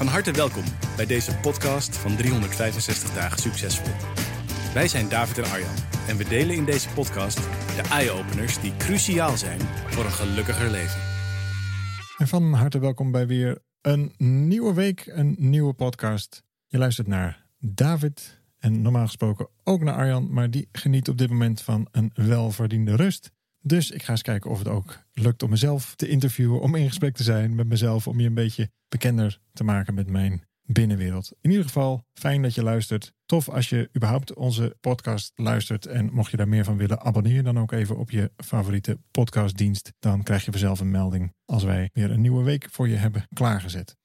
Van harte welkom bij deze podcast van 365 dagen succesvol. Wij zijn David en Arjan en we delen in deze podcast de eye-openers die cruciaal zijn voor een gelukkiger leven. En van harte welkom bij weer een nieuwe week, een nieuwe podcast. Je luistert naar David en normaal gesproken ook naar Arjan, maar die geniet op dit moment van een welverdiende rust. Dus ik ga eens kijken of het ook lukt om mezelf te interviewen, om in gesprek te zijn met mezelf, om je een beetje bekender te maken met mijn binnenwereld. In ieder geval, fijn dat je luistert. Tof als je überhaupt onze podcast luistert. En mocht je daar meer van willen, abonneer dan ook even op je favoriete podcastdienst. Dan krijg je vanzelf een melding als wij weer een nieuwe week voor je hebben klaargezet.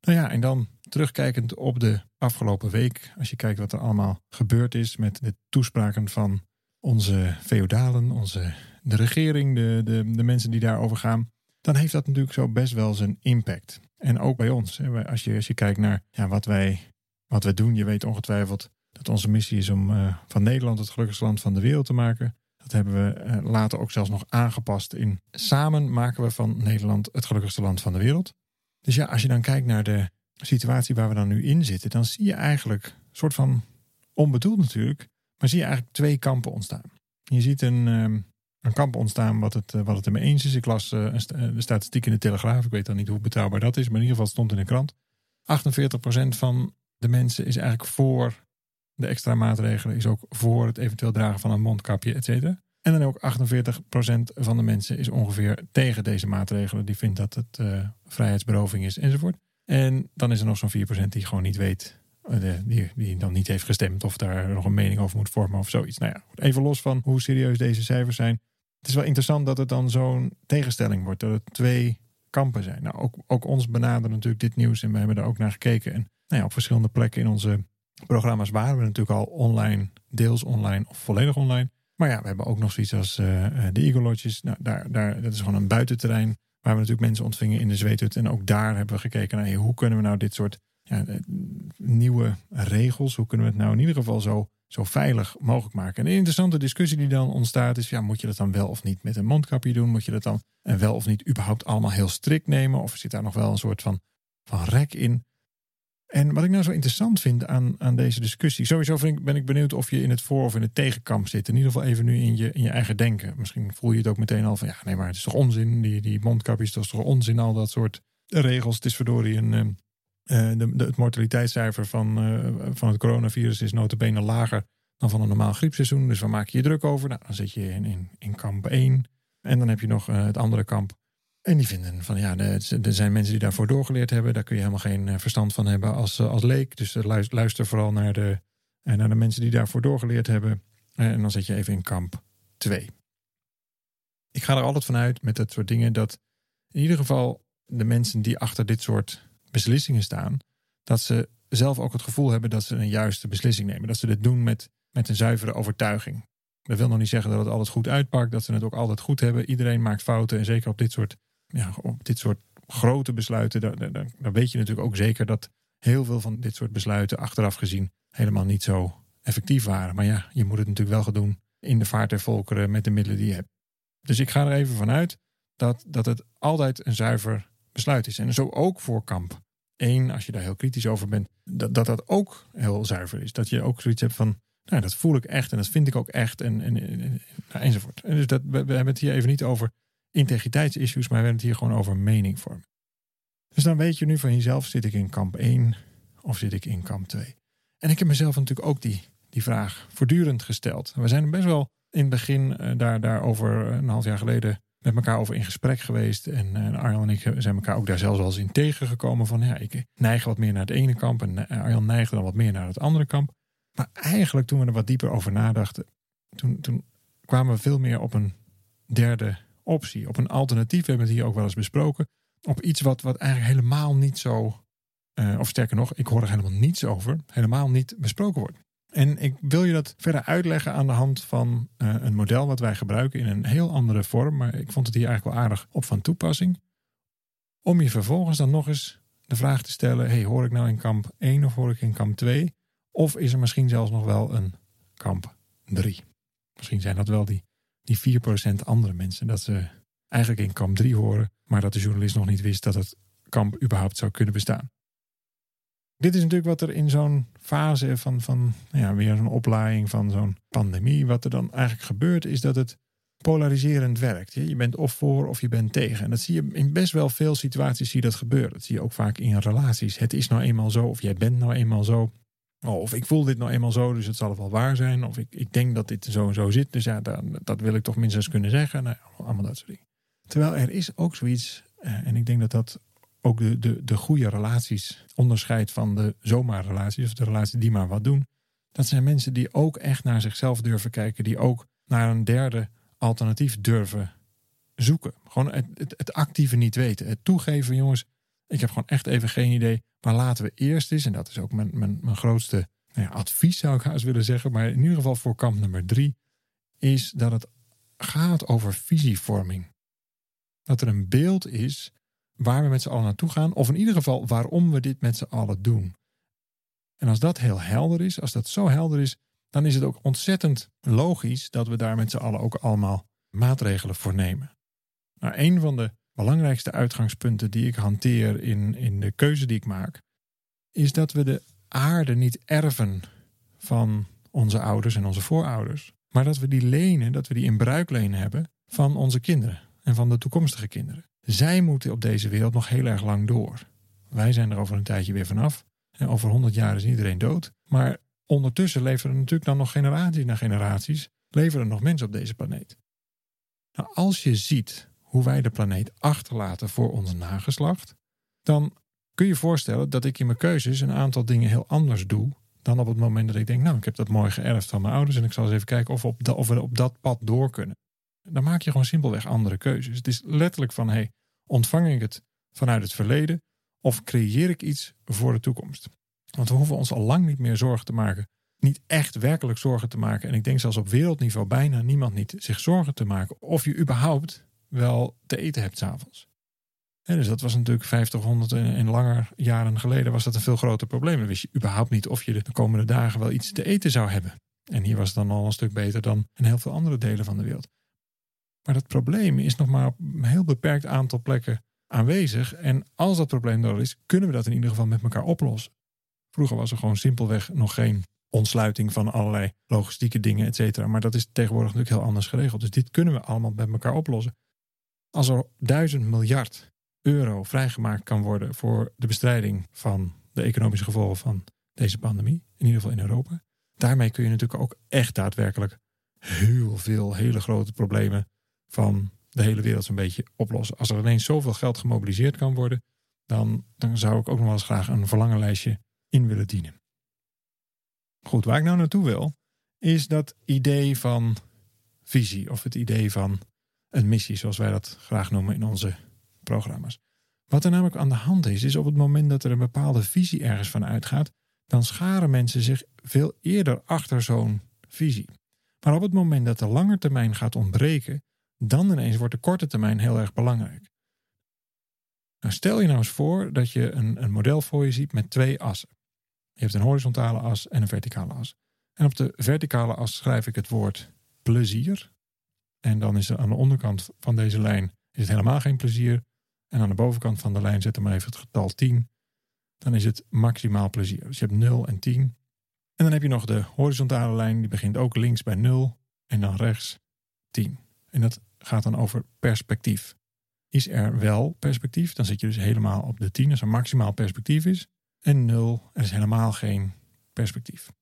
Nou ja, en dan terugkijkend op de afgelopen week. Als je kijkt wat er allemaal gebeurd is met de toespraken van onze feodalen, onze, de regering, de, de, de mensen die daarover gaan. Dan heeft dat natuurlijk zo best wel zijn impact. En ook bij ons. Als je, als je kijkt naar ja, wat, wij, wat wij doen, je weet ongetwijfeld dat onze missie is om uh, van Nederland het gelukkigste land van de wereld te maken. Dat hebben we uh, later ook zelfs nog aangepast in samen maken we van Nederland het gelukkigste land van de wereld. Dus ja, als je dan kijkt naar de situatie waar we dan nu in zitten, dan zie je eigenlijk, soort van onbedoeld natuurlijk, maar zie je eigenlijk twee kampen ontstaan. Je ziet een, um, een kamp ontstaan wat het, wat het ermee eens is. Ik las uh, de statistiek in de Telegraaf. Ik weet dan niet hoe betrouwbaar dat is, maar in ieder geval stond in de krant. 48% van de mensen is eigenlijk voor de extra maatregelen, is ook voor het eventueel dragen van een mondkapje, et cetera. En dan ook 48% van de mensen is ongeveer tegen deze maatregelen. Die vindt dat het vrijheidsberoving is enzovoort. En dan is er nog zo'n 4% die gewoon niet weet, die, die dan niet heeft gestemd of daar nog een mening over moet vormen of zoiets. Nou ja, even los van hoe serieus deze cijfers zijn. Het is wel interessant dat het dan zo'n tegenstelling wordt. Dat het twee kampen zijn. Nou, ook, ook ons benaderen natuurlijk dit nieuws en we hebben er ook naar gekeken. En nou ja, op verschillende plekken in onze programma's waren we natuurlijk al online, deels online of volledig online. Maar ja, we hebben ook nog zoiets als uh, de Eagle Lodges. Nou, daar, daar, dat is gewoon een buitenterrein waar we natuurlijk mensen ontvingen in de zweethut. En ook daar hebben we gekeken naar hoe kunnen we nou dit soort ja, nieuwe regels, hoe kunnen we het nou in ieder geval zo zo veilig mogelijk maken. En een interessante discussie die dan ontstaat is: ja, moet je dat dan wel of niet met een mondkapje doen? Moet je dat dan wel of niet überhaupt allemaal heel strikt nemen? Of zit daar nog wel een soort van, van rek in? En wat ik nou zo interessant vind aan, aan deze discussie. Sowieso ik, ben ik benieuwd of je in het voor- of in het tegenkamp zit. In ieder geval even nu in je, in je eigen denken. Misschien voel je het ook meteen al van ja, nee, maar het is toch onzin. Die, die mondkapjes, dat is toch onzin, al dat soort regels. Het is verdorie een, ehm, uh, de, de, het mortaliteitscijfer van, uh, van het coronavirus is notabene lager dan van een normaal griepseizoen. Dus waar maak je je druk over? Nou, dan zit je in, in, in kamp 1. En dan heb je nog uh, het andere kamp. En die vinden van ja, er zijn mensen die daarvoor doorgeleerd hebben. Daar kun je helemaal geen verstand van hebben als, als leek. Dus luister vooral naar de, naar de mensen die daarvoor doorgeleerd hebben. En dan zit je even in kamp 2. Ik ga er altijd vanuit met dat soort dingen dat in ieder geval de mensen die achter dit soort beslissingen staan, dat ze zelf ook het gevoel hebben dat ze een juiste beslissing nemen. Dat ze dit doen met, met een zuivere overtuiging. Dat wil nog niet zeggen dat het altijd goed uitpakt, dat ze het ook altijd goed hebben. Iedereen maakt fouten en zeker op dit soort, ja, op dit soort grote besluiten, dan, dan, weet je natuurlijk ook zeker dat heel veel van dit soort besluiten achteraf gezien helemaal niet zo effectief waren. Maar ja, je moet het natuurlijk wel gaan doen in de vaart der volkeren met de middelen die je hebt. Dus ik ga er even vanuit dat, dat het altijd een zuiver besluit is. En zo ook voor kamp. Eén, als je daar heel kritisch over bent, dat, dat dat ook heel zuiver is. Dat je ook zoiets hebt van, nou, dat voel ik echt en dat vind ik ook echt en, en, en nou, enzovoort. En dus dat, we, hebben het hier even niet over integriteitsissues, maar we hebben het hier gewoon over meningvorm. Dus dan weet je nu van jezelf, zit ik in kamp 1 of zit ik in kamp 2? En ik heb mezelf natuurlijk ook die, die vraag voortdurend gesteld. We zijn best wel in het begin uh, daar, daar over een half jaar geleden met elkaar over in gesprek geweest. En uh, Arjan en ik zijn elkaar ook daar zelfs wel eens in tegengekomen. Van ja, ik neig wat meer naar het ene kamp. En uh, Arjan neigde dan wat meer naar het andere kamp. Maar eigenlijk toen we er wat dieper over nadachten. Toen, toen kwamen we veel meer op een derde optie. Op een alternatief. We hebben het hier ook wel eens besproken. op iets wat, wat eigenlijk helemaal niet zo, uh, of sterker nog, ik hoor er helemaal niets over, helemaal niet besproken wordt. En ik wil je dat verder uitleggen aan de hand van uh, een model wat wij gebruiken in een heel andere vorm, maar ik vond het hier eigenlijk wel aardig op van toepassing. Om je vervolgens dan nog eens de vraag te stellen: hey, hoor ik nou in kamp 1 of hoor ik in kamp 2? Of is er misschien zelfs nog wel een kamp 3? Misschien zijn dat wel die, die 4% andere mensen. Dat ze eigenlijk in kamp 3 horen, maar dat de journalist nog niet wist dat het kamp überhaupt zou kunnen bestaan. Dit is natuurlijk wat er in zo'n fase van, van nou ja, weer een oplaaiing van zo'n pandemie, wat er dan eigenlijk gebeurt, is dat het polariserend werkt. Je bent of voor of je bent tegen. En dat zie je in best wel veel situaties zie je dat gebeuren. Dat zie je ook vaak in relaties. Het is nou eenmaal zo of jij bent nou eenmaal zo. Oh, of ik voel dit nou eenmaal zo, dus het zal wel waar zijn. Of ik, ik denk dat dit zo en zo zit, dus ja, dat, dat wil ik toch minstens kunnen zeggen. Nou, allemaal dat soort dingen. Terwijl er is ook zoiets, eh, en ik denk dat dat ook de, de, de goede relaties onderscheidt van de zomaar relaties, of de relaties die maar wat doen. Dat zijn mensen die ook echt naar zichzelf durven kijken, die ook naar een derde alternatief durven zoeken. Gewoon het, het, het, actieve niet weten. Het toegeven, jongens, ik heb gewoon echt even geen idee. Maar laten we eerst eens, en dat is ook mijn, mijn, mijn grootste nou ja, advies zou ik haast willen zeggen. Maar in ieder geval voor kamp nummer drie, is dat het gaat over visievorming. Dat er een beeld is waar we met z'n allen naartoe gaan. Of in ieder geval waarom we dit met z'n allen doen. En als dat heel helder is, als dat zo helder is, dan is het ook ontzettend logisch dat we daar met z'n allen ook allemaal maatregelen voor nemen. Nou, een van de belangrijkste uitgangspunten die ik hanteer in, in de keuze die ik maak, is dat we de aarde niet erven van onze ouders en onze voorouders, maar dat we die lenen, dat we die in bruikleen hebben van onze kinderen en van de toekomstige kinderen. Zij moeten op deze wereld nog heel erg lang door. Wij zijn er over een tijdje weer vanaf. En over honderd jaar is iedereen dood. Maar ondertussen leven er natuurlijk dan nog generaties na generaties. Leven er nog mensen op deze planeet. Nou, als je ziet hoe wij de planeet achterlaten voor ons nageslacht, dan kun je voorstellen dat ik in mijn keuzes een aantal dingen heel anders doe dan op het moment dat ik denk, nou, ik heb dat mooi geërfd van mijn ouders en ik zal eens even kijken of, op of we op dat pad door kunnen. Dan maak je gewoon simpelweg andere keuzes. Het is letterlijk van, hey, ontvang ik het vanuit het verleden of creëer ik iets voor de toekomst? Want we hoeven ons al lang niet meer zorgen te maken. Niet echt werkelijk zorgen te maken. En ik denk zelfs op wereldniveau bijna niemand niet zich zorgen te maken of je überhaupt wel te eten hebt s'avonds. dus dat was natuurlijk 50, 100 en langer jaren geleden was dat een veel groter probleem. Dan wist je überhaupt niet of je de komende dagen wel iets te eten zou hebben. En hier was het dan al een stuk beter dan in heel veel andere delen van de wereld. Maar dat probleem is nog maar op een heel beperkt aantal plekken aanwezig. En als dat probleem er is, kunnen we dat in ieder geval met elkaar oplossen. Vroeger was er gewoon simpelweg nog geen ontsluiting van allerlei logistieke dingen, et cetera. Maar dat is tegenwoordig natuurlijk heel anders geregeld. Dus dit kunnen we allemaal met elkaar oplossen. Als er duizend miljard euro vrijgemaakt kan worden voor de bestrijding van de economische gevolgen van deze pandemie, in ieder geval in Europa, daarmee kun je natuurlijk ook echt daadwerkelijk heel veel hele grote problemen van de hele wereld zo'n beetje oplossen. Als er ineens zoveel geld gemobiliseerd kan worden, dan, dan zou ik ook nog wel eens graag een verlangenlijstje in willen dienen. Goed, waar ik nou naartoe wil, is dat idee van visie of het idee van een missie, zoals wij dat graag noemen in onze programma's. Wat er namelijk aan de hand is, is op het moment dat er een bepaalde visie ergens van uitgaat, dan scharen mensen zich veel eerder achter zo'n visie. Maar op het moment dat de lange termijn gaat ontbreken, dan ineens wordt de korte termijn heel erg belangrijk. Nou, stel je nou eens voor dat je een, een model voor je ziet met twee assen. Je hebt een horizontale as en een verticale as. En op de verticale as schrijf ik het woord plezier. En dan is er aan de onderkant van deze lijn is het helemaal geen plezier. En aan de bovenkant van de lijn zet maar even het getal 10. Dan is het maximaal plezier. Dus je hebt 0 en 10. En dan heb je nog de horizontale lijn, die begint ook links bij 0 en dan rechts 10. En dat gaat dan over perspectief. Is er wel perspectief, dan zit je dus helemaal op de 10 als er maximaal perspectief is. En 0, er is helemaal geen perspectief.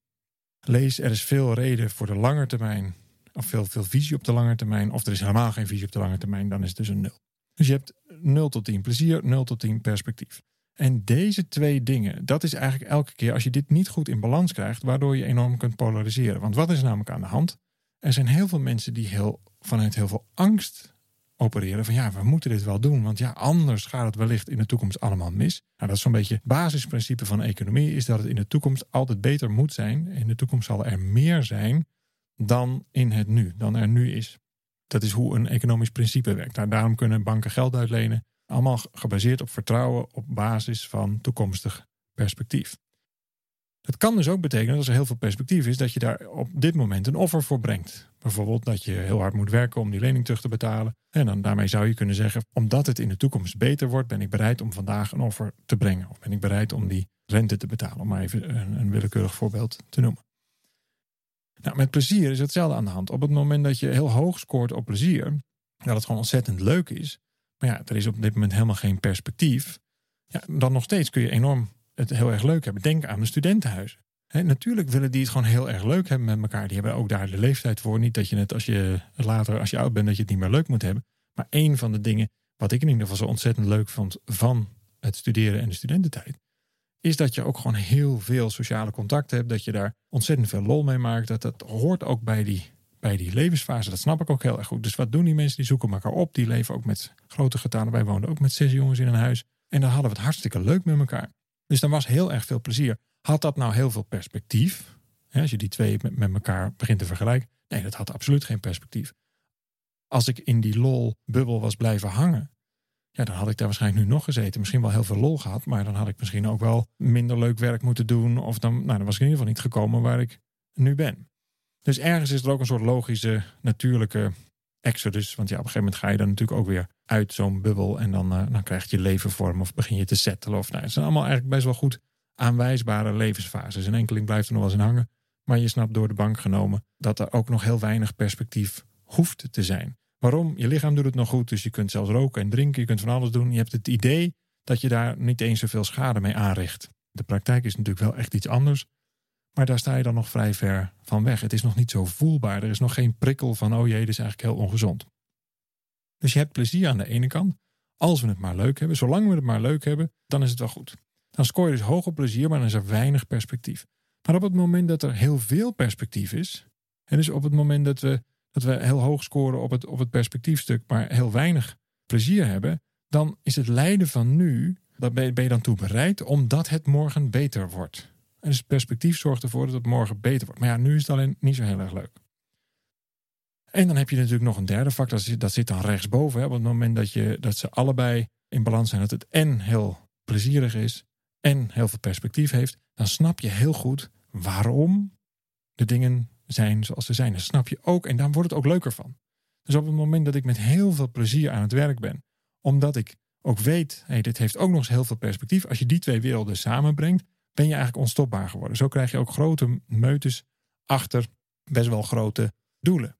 Lees, er is veel reden voor de lange termijn, of veel, veel visie op de lange termijn, of er is helemaal geen visie op de lange termijn, dan is het dus een 0. Dus je hebt 0 tot 10 plezier, 0 tot 10 perspectief. En deze twee dingen, dat is eigenlijk elke keer als je dit niet goed in balans krijgt, waardoor je enorm kunt polariseren. Want wat is namelijk aan de hand? Er zijn heel veel mensen die heel, vanuit heel veel angst opereren van ja, we moeten dit wel doen, want ja, anders gaat het wellicht in de toekomst allemaal mis. Nou, dat is zo'n beetje het basisprincipe van economie, is dat het in de toekomst altijd beter moet zijn. In de toekomst zal er meer zijn dan in het nu, dan er nu is. Dat is hoe een economisch principe werkt. Nou, daarom kunnen banken geld uitlenen, allemaal gebaseerd op vertrouwen op basis van toekomstig perspectief. Dat kan dus ook betekenen dat als er heel veel perspectief is, dat je daar op dit moment een offer voor brengt. Bijvoorbeeld dat je heel hard moet werken om die lening terug te betalen. En dan daarmee zou je kunnen zeggen, omdat het in de toekomst beter wordt, ben ik bereid om vandaag een offer te brengen. Of ben ik bereid om die rente te betalen, om maar even een, een willekeurig voorbeeld te noemen. Nou, met plezier is hetzelfde aan de hand. Op het moment dat je heel hoog scoort op plezier, dat het gewoon ontzettend leuk is. Maar ja, er is op dit moment helemaal geen perspectief. Ja, dan nog steeds kun je enorm het heel erg leuk hebben. Denk aan de studentenhuizen. natuurlijk willen die het gewoon heel erg leuk hebben met elkaar. Die hebben ook daar de leeftijd voor. Niet dat je het als je later, als je oud bent, dat je het niet meer leuk moet hebben. Maar een van de dingen wat ik in ieder geval zo ontzettend leuk vond van het studeren en de studententijd. Is dat je ook gewoon heel veel sociale contacten hebt. Dat je daar ontzettend veel lol mee maakt. Dat dat hoort ook bij die, bij die levensfase. Dat snap ik ook heel erg goed. Dus wat doen die mensen? Die zoeken elkaar op. Die leven ook met grote getalen. Wij woonden ook met zes jongens in een huis. En dan hadden we het hartstikke leuk met elkaar. Dus dan was heel erg veel plezier. Had dat nou heel veel perspectief? Als je die twee met, met elkaar begint te vergelijken. Nee, dat had absoluut geen perspectief. Als ik in die lol-bubbel was blijven hangen. Ja, dan had ik daar waarschijnlijk nu nog gezeten. Misschien wel heel veel lol gehad. Maar dan had ik misschien ook wel minder leuk werk moeten doen. Of dan, nou, dan was ik in ieder geval niet gekomen waar ik nu ben. Dus ergens is er ook een soort logische, natuurlijke exodus. Want ja, op een gegeven moment ga je dan natuurlijk ook weer uit zo'n bubbel. En dan, uh, dan krijgt je leven vorm of begin je te settelen. Of, nou, het zijn allemaal eigenlijk best wel goed aanwijsbare levensfases. Een enkeling blijft er nog wel eens in hangen. Maar je snapt door de bank genomen dat er ook nog heel weinig perspectief hoeft te zijn. Waarom? Je lichaam doet het nog goed, dus je kunt zelfs roken en drinken. Je kunt van alles doen. Je hebt het idee dat je daar niet eens zoveel schade mee aanricht. De praktijk is natuurlijk wel echt iets anders. Maar daar sta je dan nog vrij ver van weg. Het is nog niet zo voelbaar. Er is nog geen prikkel van, oh jee, dit is eigenlijk heel ongezond. Dus je hebt plezier aan de ene kant. Als we het maar leuk hebben, zolang we het maar leuk hebben, dan is het wel goed. Dan scoor je dus hoog op plezier, maar dan is er weinig perspectief. Maar op het moment dat er heel veel perspectief is, en dus op het moment dat we, dat we heel hoog scoren op het, op het perspectiefstuk, maar heel weinig plezier hebben, dan is het lijden van nu, daar ben je dan toe bereid, omdat het morgen beter wordt. En dus perspectief zorgt ervoor dat het morgen beter wordt. Maar ja, nu is het alleen niet zo heel erg leuk. En dan heb je natuurlijk nog een derde vak, dat zit, dan rechtsboven. Hè, op het moment dat, je, dat ze allebei in balans zijn, dat het en heel plezierig is en heel veel perspectief heeft, dan snap je heel goed waarom de dingen zijn zoals ze zijn. Dat snap je ook en dan wordt het ook leuker van. Dus op het moment dat ik met heel veel plezier aan het werk ben, omdat ik ook weet, hey, dit heeft ook nog eens heel veel perspectief. Als je die twee werelden samenbrengt, ben je eigenlijk onstopbaar geworden. Zo krijg je ook grote meutes achter best wel grote doelen.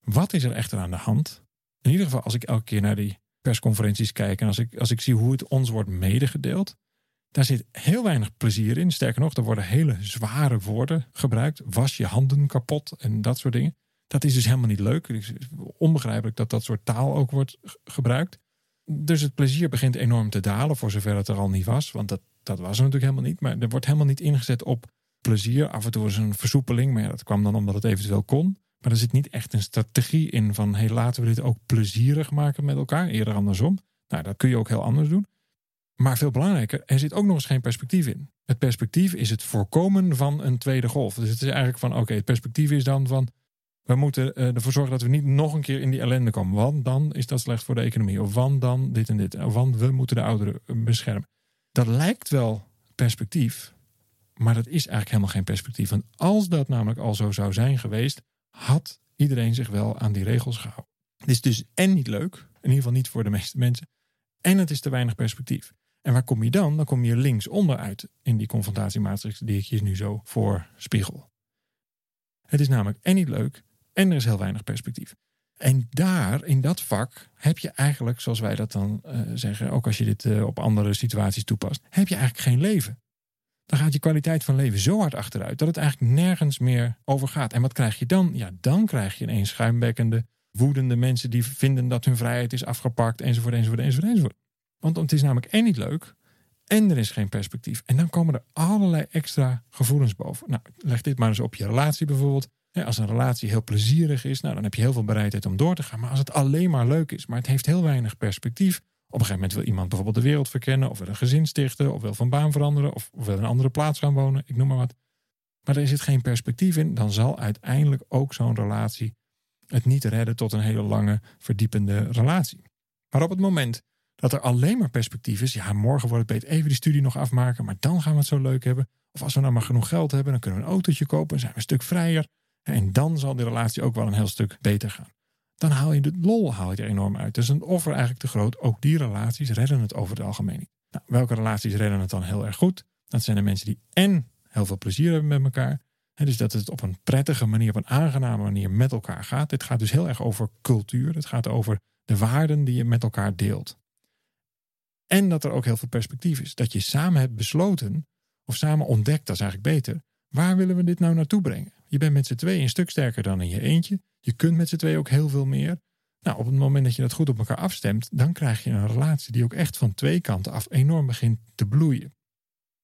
Wat is er echter aan de hand? In ieder geval als ik elke keer naar die persconferenties kijk en als ik, als ik zie hoe het ons wordt medegedeeld, daar zit heel weinig plezier in. Sterker nog, er worden hele zware woorden gebruikt. Was je handen kapot en dat soort dingen. Dat is dus helemaal niet leuk. Het is onbegrijpelijk dat dat soort taal ook wordt gebruikt. Dus het plezier begint enorm te dalen, voor zover het er al niet was. Want dat, dat was er natuurlijk helemaal niet. Maar er wordt helemaal niet ingezet op plezier. Af en toe is een versoepeling, maar dat kwam dan omdat het eventueel kon. Maar er zit niet echt een strategie in van hey, laten we dit ook plezierig maken met elkaar. Eerder andersom. Nou, dat kun je ook heel anders doen. Maar veel belangrijker, er zit ook nog eens geen perspectief in. Het perspectief is het voorkomen van een tweede golf. Dus het is eigenlijk van oké, het perspectief is dan van we moeten uh, ervoor zorgen dat we niet nog een keer in die ellende komen. Want dan is dat slecht voor de economie. Of want dan dit en dit. Want we moeten de ouderen beschermen. Dat lijkt wel perspectief. Maar dat is eigenlijk helemaal geen perspectief. Want als dat namelijk al zo zou zijn geweest, had iedereen zich wel aan die regels gehouden. Het is dus en niet leuk, in ieder geval niet voor de meeste mensen, en het is te weinig perspectief. En waar kom je dan? Dan kom je links onderuit in die confrontatiematrix die ik je nu zo voorspiegel. Het is namelijk en niet leuk en er is heel weinig perspectief. En daar, in dat vak, heb je eigenlijk, zoals wij dat dan uh, zeggen, ook als je dit uh, op andere situaties toepast, heb je eigenlijk geen leven dan gaat je kwaliteit van leven zo hard achteruit dat het eigenlijk nergens meer over gaat. En wat krijg je dan? Ja, dan krijg je ineens schuimbekkende, woedende mensen die vinden dat hun vrijheid is afgepakt, enzovoort, enzovoort, enzovoort, enzovoort. Want het is namelijk één niet leuk en er is geen perspectief. En dan komen er allerlei extra gevoelens boven. Nou, leg dit maar eens op je relatie bijvoorbeeld. Als een relatie heel plezierig is, nou, dan heb je heel veel bereidheid om door te gaan. Maar als het alleen maar leuk is, maar het heeft heel weinig perspectief. Op een gegeven moment wil iemand bijvoorbeeld de wereld verkennen, of wil een gezin stichten, of wil van baan veranderen, of wil een andere plaats gaan wonen, ik noem maar wat. Maar er zit geen perspectief in, dan zal uiteindelijk ook zo'n relatie het niet redden tot een hele lange, verdiepende relatie. Maar op het moment dat er alleen maar perspectief is, ja, morgen wordt het beter even die studie nog afmaken, maar dan gaan we het zo leuk hebben. Of als we nou maar genoeg geld hebben, dan kunnen we een autootje kopen, en zijn we een stuk vrijer. En dan zal die relatie ook wel een heel stuk beter gaan. Dan haal je de lol haal je er enorm uit. Dus een offer eigenlijk te groot. Ook die relaties redden het over het algemeen. Nou, welke relaties redden het dan heel erg goed? Dat zijn de mensen die en heel veel plezier hebben met elkaar. En dus dat het op een prettige manier, op een aangename manier met elkaar gaat. Dit gaat dus heel erg over cultuur. Het gaat over de waarden die je met elkaar deelt. En dat er ook heel veel perspectief is. Dat je samen hebt besloten, of samen ontdekt, dat is eigenlijk beter. Waar willen we dit nou naartoe brengen? Je bent met z'n twee een stuk sterker dan in je eentje. Je kunt met z'n twee ook heel veel meer. Nou, op het moment dat je dat goed op elkaar afstemt, dan krijg je een relatie die ook echt van twee kanten af enorm begint te bloeien.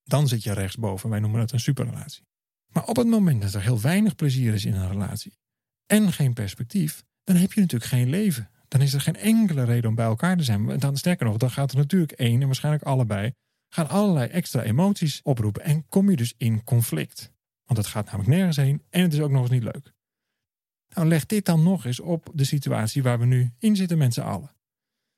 Dan zit je rechtsboven. Wij noemen dat een superrelatie. Maar op het moment dat er heel weinig plezier is in een relatie en geen perspectief, dan heb je natuurlijk geen leven. Dan is er geen enkele reden om bij elkaar te zijn. Dan sterker nog, dan gaat er natuurlijk één en waarschijnlijk allebei gaan allerlei extra emoties oproepen en kom je dus in conflict. Want het gaat namelijk nergens heen en het is ook nog eens niet leuk. Nou, leg dit dan nog eens op de situatie waar we nu in zitten met z'n allen.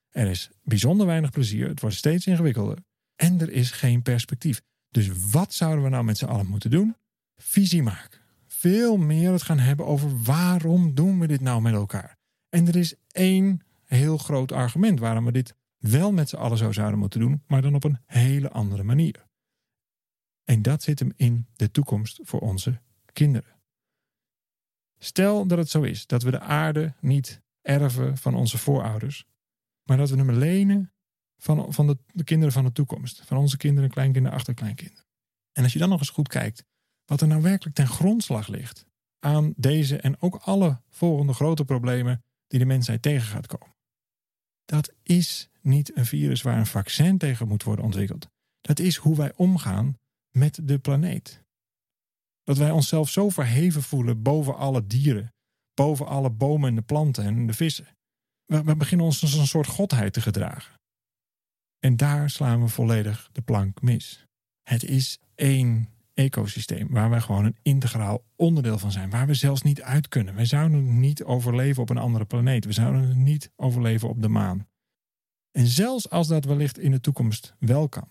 Er is bijzonder weinig plezier, het wordt steeds ingewikkelder en er is geen perspectief. Dus wat zouden we nou met z'n allen moeten doen? Visie maken. Veel meer het gaan hebben over waarom doen we dit nou met elkaar. En er is één heel groot argument waarom we dit wel met z'n allen zo zouden moeten doen, maar dan op een hele andere manier. En dat zit hem in de toekomst voor onze kinderen. Stel dat het zo is dat we de aarde niet erven van onze voorouders, maar dat we hem lenen van, van de, de kinderen van de toekomst. Van onze kinderen, kleinkinderen, achterkleinkinderen. En als je dan nog eens goed kijkt wat er nou werkelijk ten grondslag ligt aan deze en ook alle volgende grote problemen die de mensheid tegen gaat komen. Dat is niet een virus waar een vaccin tegen moet worden ontwikkeld. Dat is hoe wij omgaan met de planeet. Dat wij onszelf zo verheven voelen boven alle dieren, boven alle bomen en de planten en de vissen. We, beginnen ons als een soort godheid te gedragen. En daar slaan we volledig de plank mis. Het is één ecosysteem waar wij gewoon een integraal onderdeel van zijn, waar we zelfs niet uit kunnen. Wij zouden niet overleven op een andere planeet. We zouden niet overleven op de maan. En zelfs als dat wellicht in de toekomst wel kan,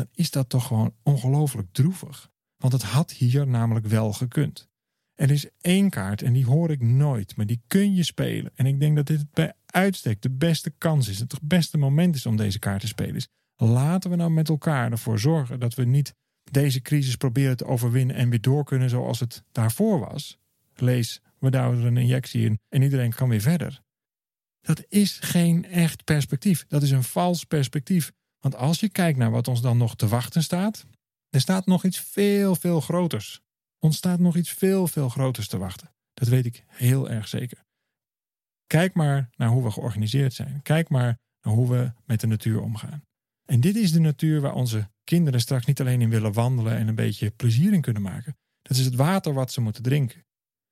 dan is dat toch gewoon ongelooflijk droevig. Want het had hier namelijk wel gekund. Er is één kaart en die hoor ik nooit, maar die kun je spelen. En ik denk dat dit bij uitstek de beste kans is, het beste moment is om deze kaart te spelen. laten we nou met elkaar ervoor zorgen dat we niet deze crisis proberen te overwinnen en weer door kunnen zoals het daarvoor was. Lees, we douwen er een injectie in en iedereen kan weer verder. Dat is geen echt perspectief. Dat is een vals perspectief. Want als je kijkt naar wat ons dan nog te wachten staat, er staat nog iets veel, veel groters. Ons staat nog iets veel, veel groters te wachten. Dat weet ik heel erg zeker. Kijk maar naar hoe we georganiseerd zijn. Kijk maar naar hoe we met de natuur omgaan. En dit is de natuur waar onze kinderen straks niet alleen in willen wandelen en een beetje plezier in kunnen maken. Dat is het water wat ze moeten drinken.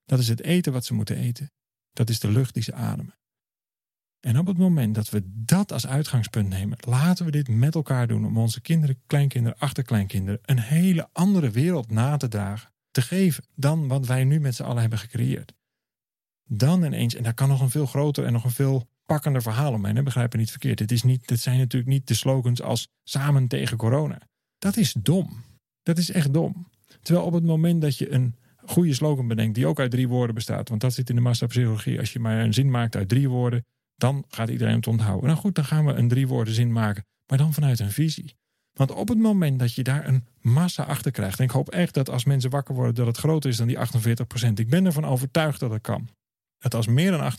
Dat is het eten wat ze moeten eten. Dat is de lucht die ze ademen. En op het moment dat we dat als uitgangspunt nemen, laten we dit met elkaar doen om onze kinderen, kleinkinderen, achterkleinkinderen een hele andere wereld na te dragen, te geven dan wat wij nu met z'n allen hebben gecreëerd. Dan ineens, en daar kan nog een veel groter en nog een veel pakkender verhaal omheen, begrijp me niet verkeerd. Dit, is niet, dit zijn natuurlijk niet de slogans als samen tegen corona. Dat is dom. Dat is echt dom. Terwijl op het moment dat je een goede slogan bedenkt die ook uit drie woorden bestaat, want dat zit in de massapsychologie, als je maar een zin maakt uit drie woorden, dan gaat iedereen het onthouden. Nou goed, dan gaan we een drie woorden zin maken, maar dan vanuit een visie. Want op het moment dat je daar een massa achter krijgt, en ik hoop echt dat als mensen wakker worden dat het groter is dan die 48%, ik ben ervan overtuigd dat het kan. Dat als meer dan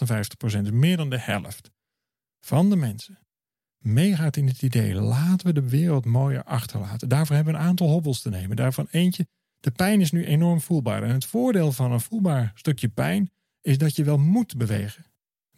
58%, meer dan de helft van de mensen meegaat in het idee, laten we de wereld mooier achterlaten. Daarvoor hebben we een aantal hobbels te nemen. Daarvan eentje, de pijn is nu enorm voelbaar. En het voordeel van een voelbaar stukje pijn is dat je wel moet bewegen.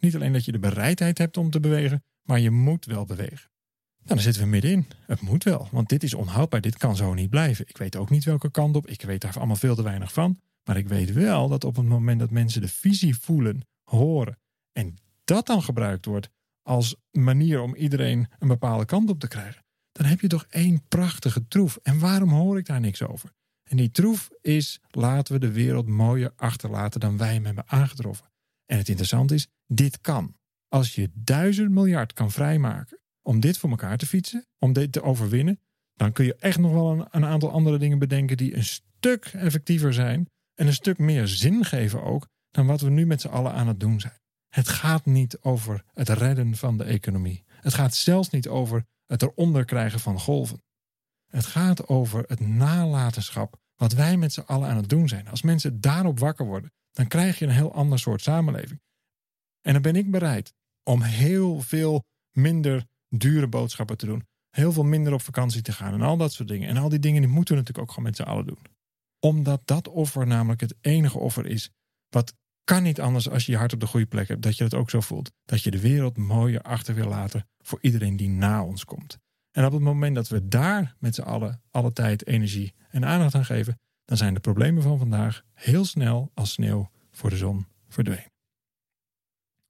Niet alleen dat je de bereidheid hebt om te bewegen, maar je moet wel bewegen. Nou, dan zitten we middenin. Het moet wel, want dit is onhoudbaar. Dit kan zo niet blijven. Ik weet ook niet welke kant op. Ik weet daar allemaal veel te weinig van. Maar ik weet wel dat op het moment dat mensen de visie voelen, horen en dat dan gebruikt wordt als manier om iedereen een bepaalde kant op te krijgen, dan heb je toch één prachtige troef. En waarom hoor ik daar niks over? En die troef is: laten we de wereld mooier achterlaten dan wij hem hebben aangetroffen. En het interessante is: dit kan. Als je duizend miljard kan vrijmaken om dit voor elkaar te fietsen, om dit te overwinnen, dan kun je echt nog wel een, een aantal andere dingen bedenken die een stuk effectiever zijn en een stuk meer zin geven ook dan wat we nu met z'n allen aan het doen zijn. Het gaat niet over het redden van de economie. Het gaat zelfs niet over het eronder krijgen van golven. Het gaat over het nalatenschap wat wij met z'n allen aan het doen zijn. Als mensen daarop wakker worden, dan krijg je een heel ander soort samenleving. En dan ben ik bereid om heel veel minder dure boodschappen te doen. Heel veel minder op vakantie te gaan en al dat soort dingen. En al die dingen die moeten we natuurlijk ook gewoon met z'n allen doen. Omdat dat offer namelijk het enige offer is wat kan niet anders als je je hart op de goede plek hebt, dat je het ook zo voelt. Dat je de wereld mooier achter wil laten voor iedereen die na ons komt. En op het moment dat we daar met z'n allen alle tijd, energie en aandacht aan geven, dan zijn de problemen van vandaag heel snel als sneeuw voor de zon verdwenen.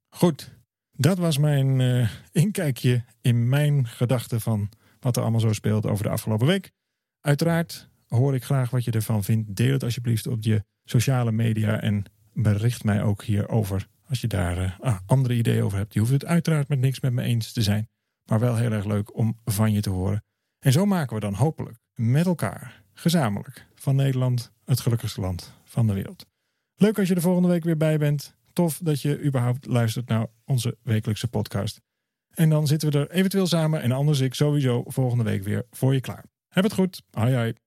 Goed, dat was mijn uh, inkijkje in mijn gedachten van wat er allemaal zo speelt over de afgelopen week. Uiteraard hoor ik graag wat je ervan vindt. Deel het alsjeblieft op je sociale media en bericht mij ook hierover. Als je daar uh, andere ideeën over hebt. Je hoeft het uiteraard met niks met me eens te zijn. Maar wel heel erg leuk om van je te horen. En zo maken we dan hopelijk met elkaar, gezamenlijk, van Nederland het gelukkigste land van de wereld. Leuk als je er volgende week weer bij bent. Tof dat je überhaupt luistert naar onze wekelijkse podcast. En dan zitten we er eventueel samen en anders ik sowieso volgende week weer voor je klaar. Heb het goed. Hoi hoi.